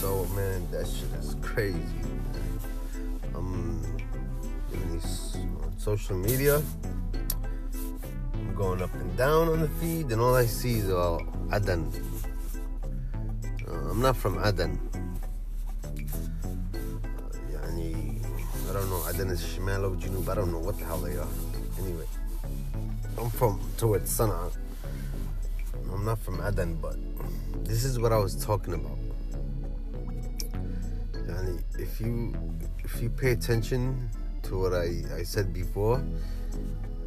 so man, that shit is crazy. Um, on uh, social media. I'm going up and down on the feed, and all I see is uh, all Aden. Uh, I'm not from Aden. Uh, I don't know. Aden is Shimalo, Junub. I don't know what the hell they are. Anyway, I'm from towards Sana'a. I'm not from Aden, but this is what I was talking about. If you if you pay attention to what I, I said before,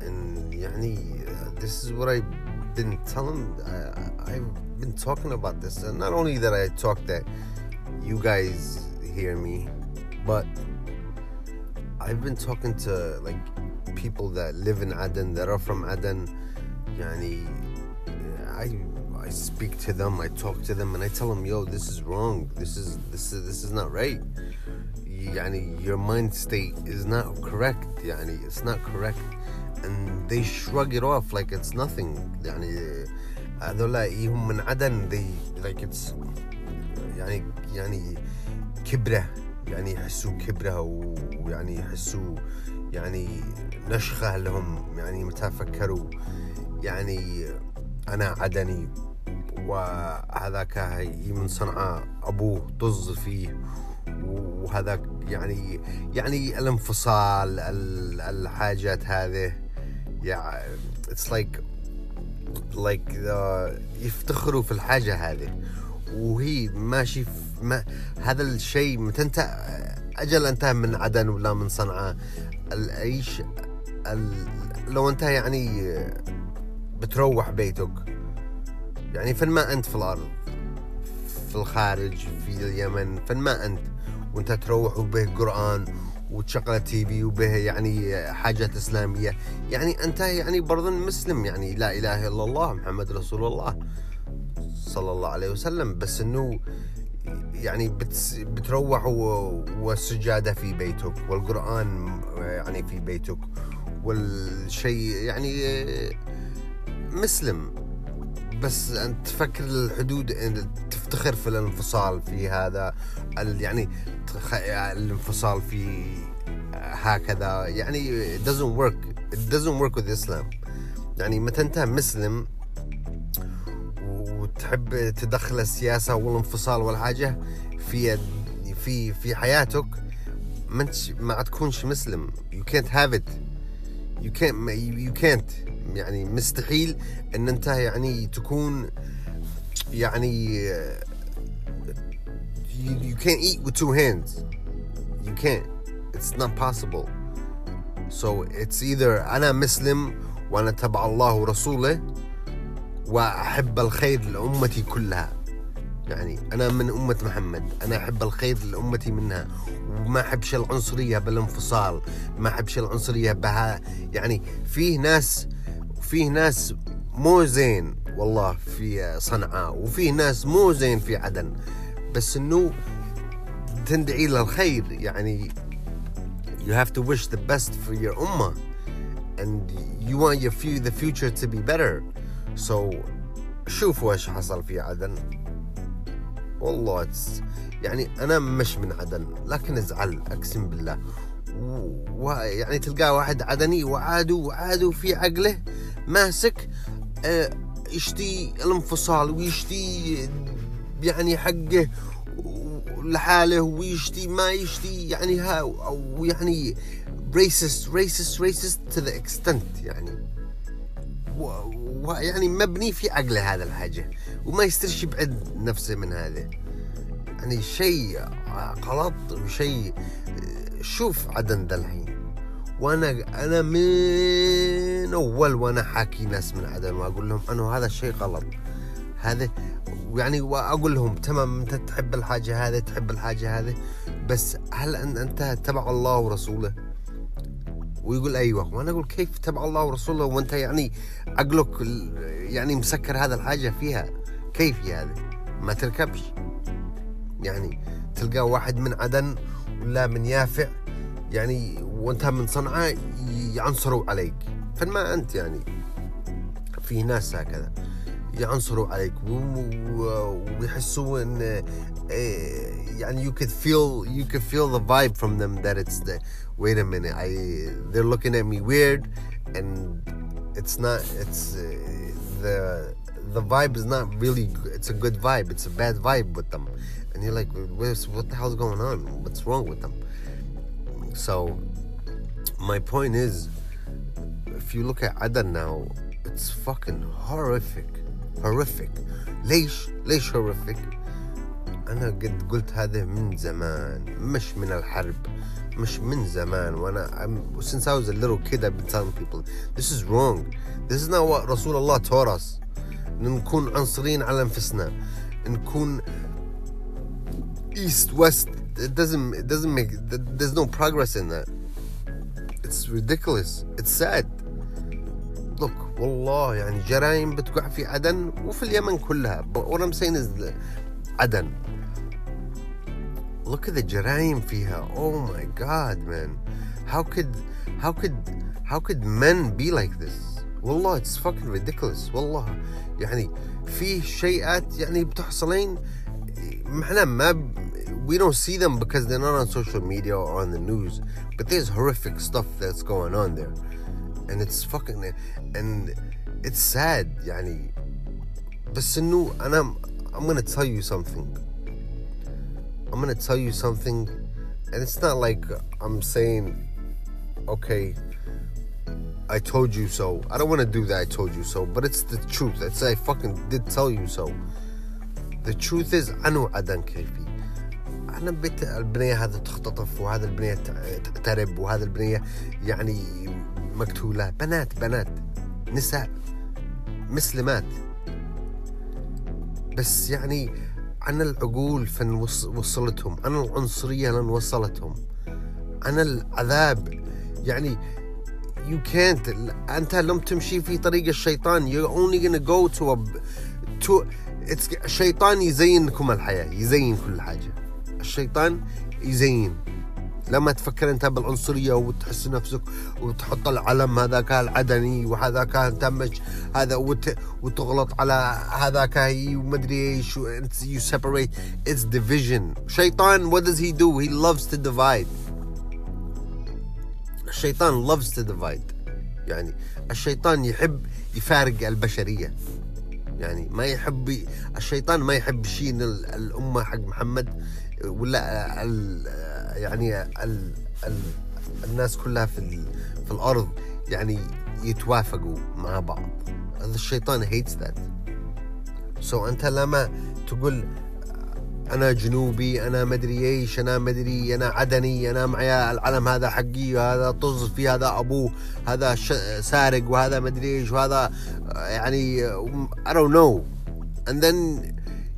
and yani, uh, this is what I've been telling. I, I've been talking about this, and not only that I talk that you guys hear me, but I've been talking to like people that live in Aden that are from Aden. Yani, I I speak to them, I talk to them, and I tell them, "Yo, this is wrong. This is this is this is not right. Yani, your mind state is not correct. Yani, it's not correct." And they shrug it off like it's nothing. يعني هذولا هم من عدن they like it's يعني يعني كبره يعني يحسوا كبره ويعني يحسوا يعني نشخه لهم يعني متى فكروا يعني انا عدني وهذاك من صنعاء أبوه طز فيه. وهذاك يعني يعني الانفصال الحاجات هذه. يعني اتس لايك لايك يفتخروا في الحاجة هذه. وهي ماشي ما هذا الشيء متى انت أجل أنت من عدن ولا من صنعاء العيش لو أنت يعني بتروح بيتك يعني فين ما أنت في الأرض في الخارج في اليمن فين ما أنت وأنت تروح وبه قرآن وتشغل تي في وبه يعني حاجات إسلامية يعني أنت يعني برضه مسلم يعني لا إله إلا الله محمد رسول الله صلى الله عليه وسلم. بس إنه يعني بتروح والسجادة في بيتك والقرآن يعني في بيتك والشيء يعني مسلم. بس أنت تفكر الحدود تفتخر في الانفصال في هذا يعني الانفصال في هكذا يعني it doesn't work it doesn't work with Islam. يعني متى انت مسلم وتحب تدخل السياسة والانفصال والحاجة في في في حياتك ما ما تكونش مسلم. You can't have it. You can't you can't. يعني مستحيل إن أنت يعني تكون يعني you, you can't eat with two hands. You can't. It's not possible. So it's either أنا مسلم وأنا تبع الله ورسوله وأحب الخير لأمتي كلها. يعني أنا من أمة محمد. أنا أحب الخير لأمتي منها. وما أحبش العنصرية بالانفصال. ما أحبش العنصرية بها. يعني فيه ناس فيه ناس مو زين والله في صنعاء وفيه ناس مو زين في عدن. بس إنه تندعي للخير يعني you have to wish the best for your ummah and you want your few, the future to be better. So شوفوا إيش حصل في عدن. والله يعني أنا مش من عدن لكن أزعل أقسم بالله. ويعني تلقاه واحد عدني وعادوا وعادوا في عقله. ماسك آه، يشتي الانفصال ويشتي يعني حقه لحاله ويشتي ما يشتي يعني ها أو يعني racist racist racist to the extent يعني. ويعني مبني في عقله هذا الحاجة وما يسترش يبعد نفسه من هذا. يعني شيء غلط وشيء شوف عدن ذا الحين. وأنا أنا من أول وأنا حاكي ناس من عدن وأقول لهم أنه هذا الشيء غلط. هذا يعني وأقول لهم تمام أنت تحب الحاجة هذه تحب الحاجة هذه بس هل أنت تبع الله ورسوله؟ ويقول أيوه. وأنا أقول كيف تبع الله ورسوله؟ وأنت يعني عقلك يعني مسكر هذا الحاجة فيها. كيف يا هذا ما تركبش. يعني تلقى واحد من عدن ولا من يافع يعني وأنت من صنعاء يعنصروا عليك. فما انت يعني في ناس هكذا يعنصروا عليك ويحسوا ان إيه، يعني you could feel you could feel the vibe from them that it's the wait a minute I they're looking at me weird and it's not it's uh, the the vibe is not really it's a good vibe it's a bad vibe with them and you're like what the hell's going on what's wrong with them so my point is if you look at Adan now it's fucking horrific horrific ليش ليش horrific انا قد قلت هذا من زمان مش من الحرب مش من زمان وانا I'm, since I was a little kid I've been telling people this is wrong this is not what رسول الله taught us نكون عنصريين على انفسنا نكون east west it doesn't it doesn't make there's no progress in that it's ridiculous it's sad Look والله يعني جرائم بتقع في عدن وفي اليمن كلها is عدن look at the جرائم فيها oh my god man how could how could how could men be like this والله it's fucking ridiculous والله يعني في شيئات يعني بتحصلين إحنا ما we don't see them because they're not on social media or on the news but there's horrific stuff that's going on there and it's fucking and it's sad يعني بس انه انا I'm gonna tell you something I'm gonna tell you something, and it's not like I'm saying, okay, I told you so. I don't want to do that. I told you so, but it's the truth. It's I fucking did tell you so. The truth is أنا عدن كيفي. أنا بيت البنية هذا تختطف وهذا البنية تعترب وهذا البنية يعني مقتولة بنات بنات نساء مسلمات بس يعني عن العقول فن وصلتهم عن العنصرية لن وصلتهم عن العذاب. يعني you can't أنت لم تمشي في طريق الشيطان. You're only gonna go to a to it's الشيطان يزينكم الحياة يزين كل حاجة. الشيطان يزين. لما تفكر انت بالعنصرية وتحس نفسك وتحط العلم هذاك العدني وهذاك تمش هذا وت... وتغلط على هذاك ومدري إيش يو سيبريت it's division شيطان what does he do? He loves to divide. الشيطان loves to divide. يعني الشيطان يحب يفارق البشرية. يعني ما يحب الشيطان ما يحب شيء الأمة حق محمد ولا يعني ال ال الناس كلها في في الأرض يعني يتوافقوا مع بعض. هذا الشيطان hates that. So أنت لما تقول أنا جنوبي أنا مدري إيش أنا مدري أنا عدني أنا معي العلم هذا حقي هذا طز في هذا أبوه هذا سارق وهذا مدري إيش وهذا يعني I don't know. And then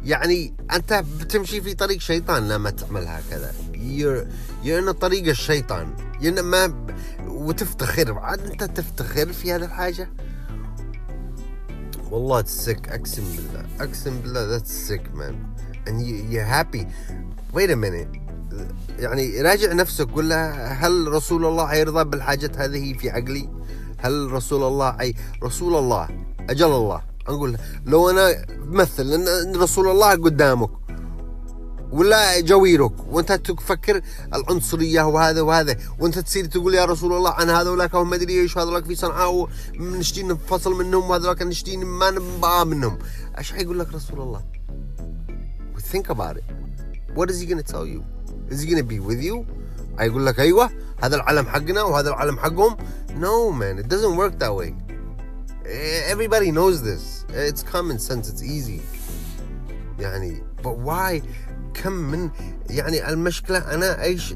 يعني أنت بتمشي في طريق شيطان لما تعمل هكذا. You're you're طريق الشيطان. يعني ما. وتفتخر. عاد أنت تفتخر في هذه الحاجة؟ والله تسك أقسم بالله. أقسم بالله ذاتس سيك مان you, you're happy. Wait a minute. يعني راجع نفسك قول له هل رسول الله حيرضى بالحاجات هذه في عقلي؟ هل رسول الله حي رسول الله أجل الله. نقول لو أنا مثل ان رسول الله قدامك ولا جويرك وأنت تفكر العنصرية وهذا وهذا وأنت تصير تقول يا رسول الله عن هذولاك وهم ما أدري إيش هذولاك في صنعاء ونشتي نفصل منهم وهذولاك نشتي ما نبغى منهم. إيش حيقول لك رسول الله؟ Think about it. What is he to tell you? Is he to be with you? حيقول لك أيوه هذا العلم حقنا وهذا العلم حقهم. No man it doesn't work that way. Everybody knows this. It's common sense. It's easy. يعني but why? كم من يعني المشكلة أنا إيش uh,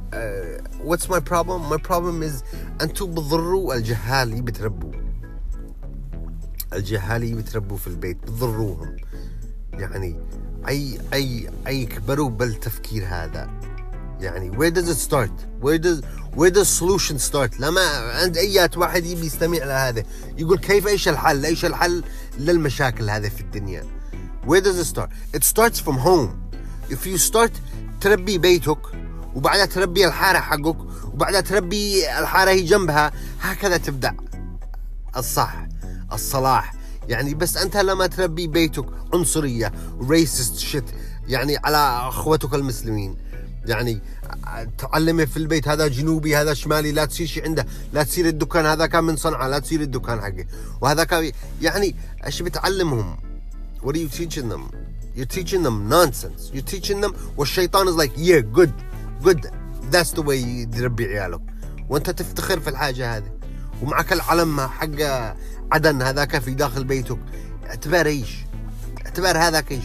what's my problem? My problem is أنتم بتضروا الجهال اللي بتربوا الجهال اللي بتربوا في البيت. بتضروهم يعني أي أي أي يكبروا بالتفكير هذا. يعني where does it start? Where does where does solution start? لما عند أي واحد يبي يستمع لهذا يقول كيف إيش الحل؟ إيش الحل للمشاكل هذه في الدنيا؟ Where does it start? It starts from home. If you start تربي بيتك وبعدها تربي الحارة حقك وبعدها تربي الحارة هي جنبها هكذا تبدأ. الصح الصلاح. يعني بس أنت لما تربي بيتك عنصرية ريسست شيت يعني على أخوتك المسلمين يعني تعلمه في البيت هذا جنوبي هذا شمالي لا تصير شيء عنده. لا تصير الدكان هذا كان من صنعاء لا تصير الدكان حقه. وهذا كان يعني إيش بتعلمهم؟ What are you teaching them? You're teaching them nonsense. You're teaching them والشيطان is like. Yeah good. Good. That's the way تربي عيالك. وأنت تفتخر في الحاجة هذه. ومعك العلم حق عدن هذاك في داخل بيتك. اعتبر إيش؟ اعتبر هذاك إيش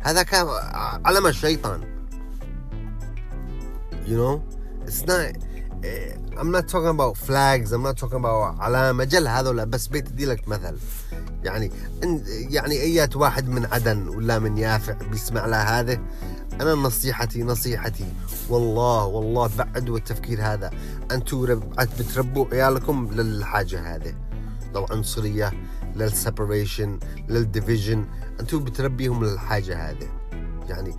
هذاك علم الشيطان. You know? It's not eh, I'm not talking about flags I'm not talking about علامة جل هذول بس بيت لك مثل. يعني يعني ايات واحد من عدن ولا من يافع بيسمع له هذا أنا نصيحتي نصيحتي والله والله بعدوا التفكير هذا. أنتم بتربوا عيالكم للحاجة هذه. للعنصريه لل separation لل division أنتم بتربيهم للحاجة هذه. يعني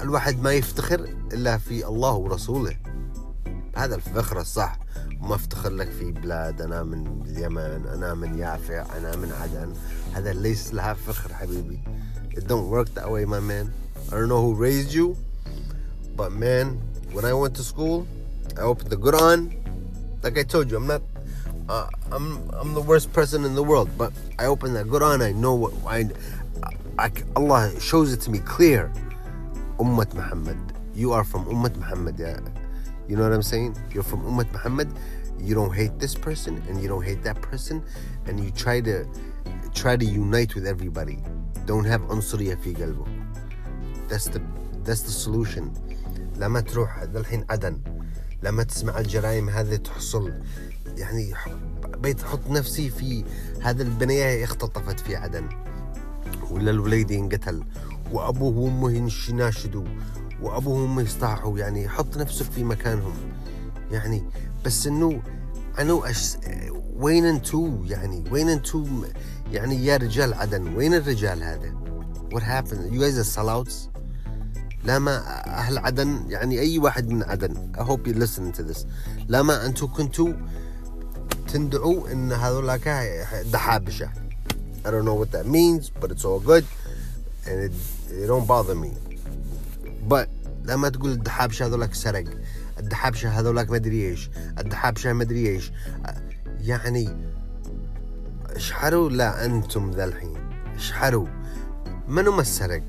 الواحد ما يفتخر الا في الله ورسوله هذا الفخر الصح ما افتخر لك في بلاد أنا من اليمن أنا من يافع أنا من عدن هذا ليس لها فخر حبيبي it don't work that way my man I don't know who raised you but man when I went to school I opened the Quran like I told you I'm not uh, I'm I'm the worst person in the world but I opened the Quran I know what I, I Allah shows it to me clear أمة محمد you are from أمة محمد yeah. you know what I'm saying you're from أمة محمد you don't hate this person and you don't hate that person and you try to try to unite with everybody don't have عنصرية في قلبك that's the that's the solution لما تروح للحين عدن لما تسمع الجرائم هذه تحصل يعني بيت أحط نفسي في هذا البنيه اختطفت في عدن ولا الوليد ينقتل وأبوه وأمه يناشدوا وأبوه وأمه يصطاحوا يعني حط نفسك في مكانهم. يعني بس إنه انو أش... وين أنتو؟ يعني وين أنتو؟ يعني يا رجال عدن وين الرجال هذا؟ What happened? You guys are sellouts ما أهل عدن يعني أي واحد من عدن. I hope you listen to this. ما أنتو كنتوا تندعوا إن هذولاك دحابشة. I don't know what that means but it's all good. And it, it don't bother me. But لما تقول الدحابشة هذولك سرق الدحابشة هذولك مدري إيش الدحابشة مدري إيش يعني اشحروا لا أنتم ذا الحين اشحروا. من هم السرق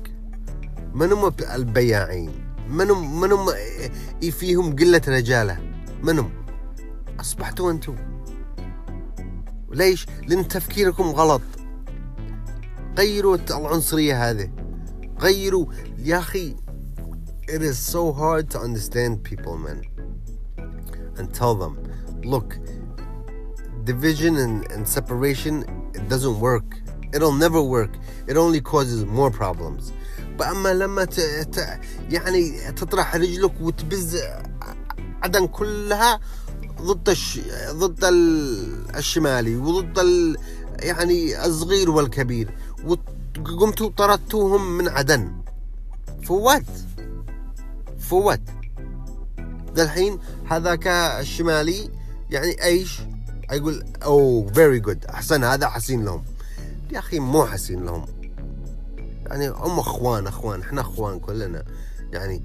من هم البياعين؟ من هم من هم فيهم قلة رجالة؟ من هم أصبحتوا أنتم. ليش؟ لأن تفكيركم غلط. غيروا العنصرية هذه غيروا يا أخي it is so hard to understand people man and tell them look division and, and separation it doesn't work it'll never work it only causes more problems أما لما ت... ت... يعني تطرح رجلك وتبز عدن كلها ضد الش... ضد الشمالي وضد ال... يعني الصغير والكبير وقمتوا طردتوهم من عدن. for what. for what. الحين هذاك الشمالي يعني أيش؟ يقول أوه very good أحسن هذا حسين لهم. يا أخي مو حسين لهم. يعني هم أخوان أخوان إحنا أخوان كلنا. يعني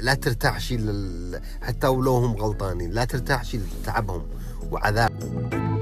لا ترتاح شيء لل... حتى ولو هم غلطانين لا ترتاح شيء لتعبهم وعذاب.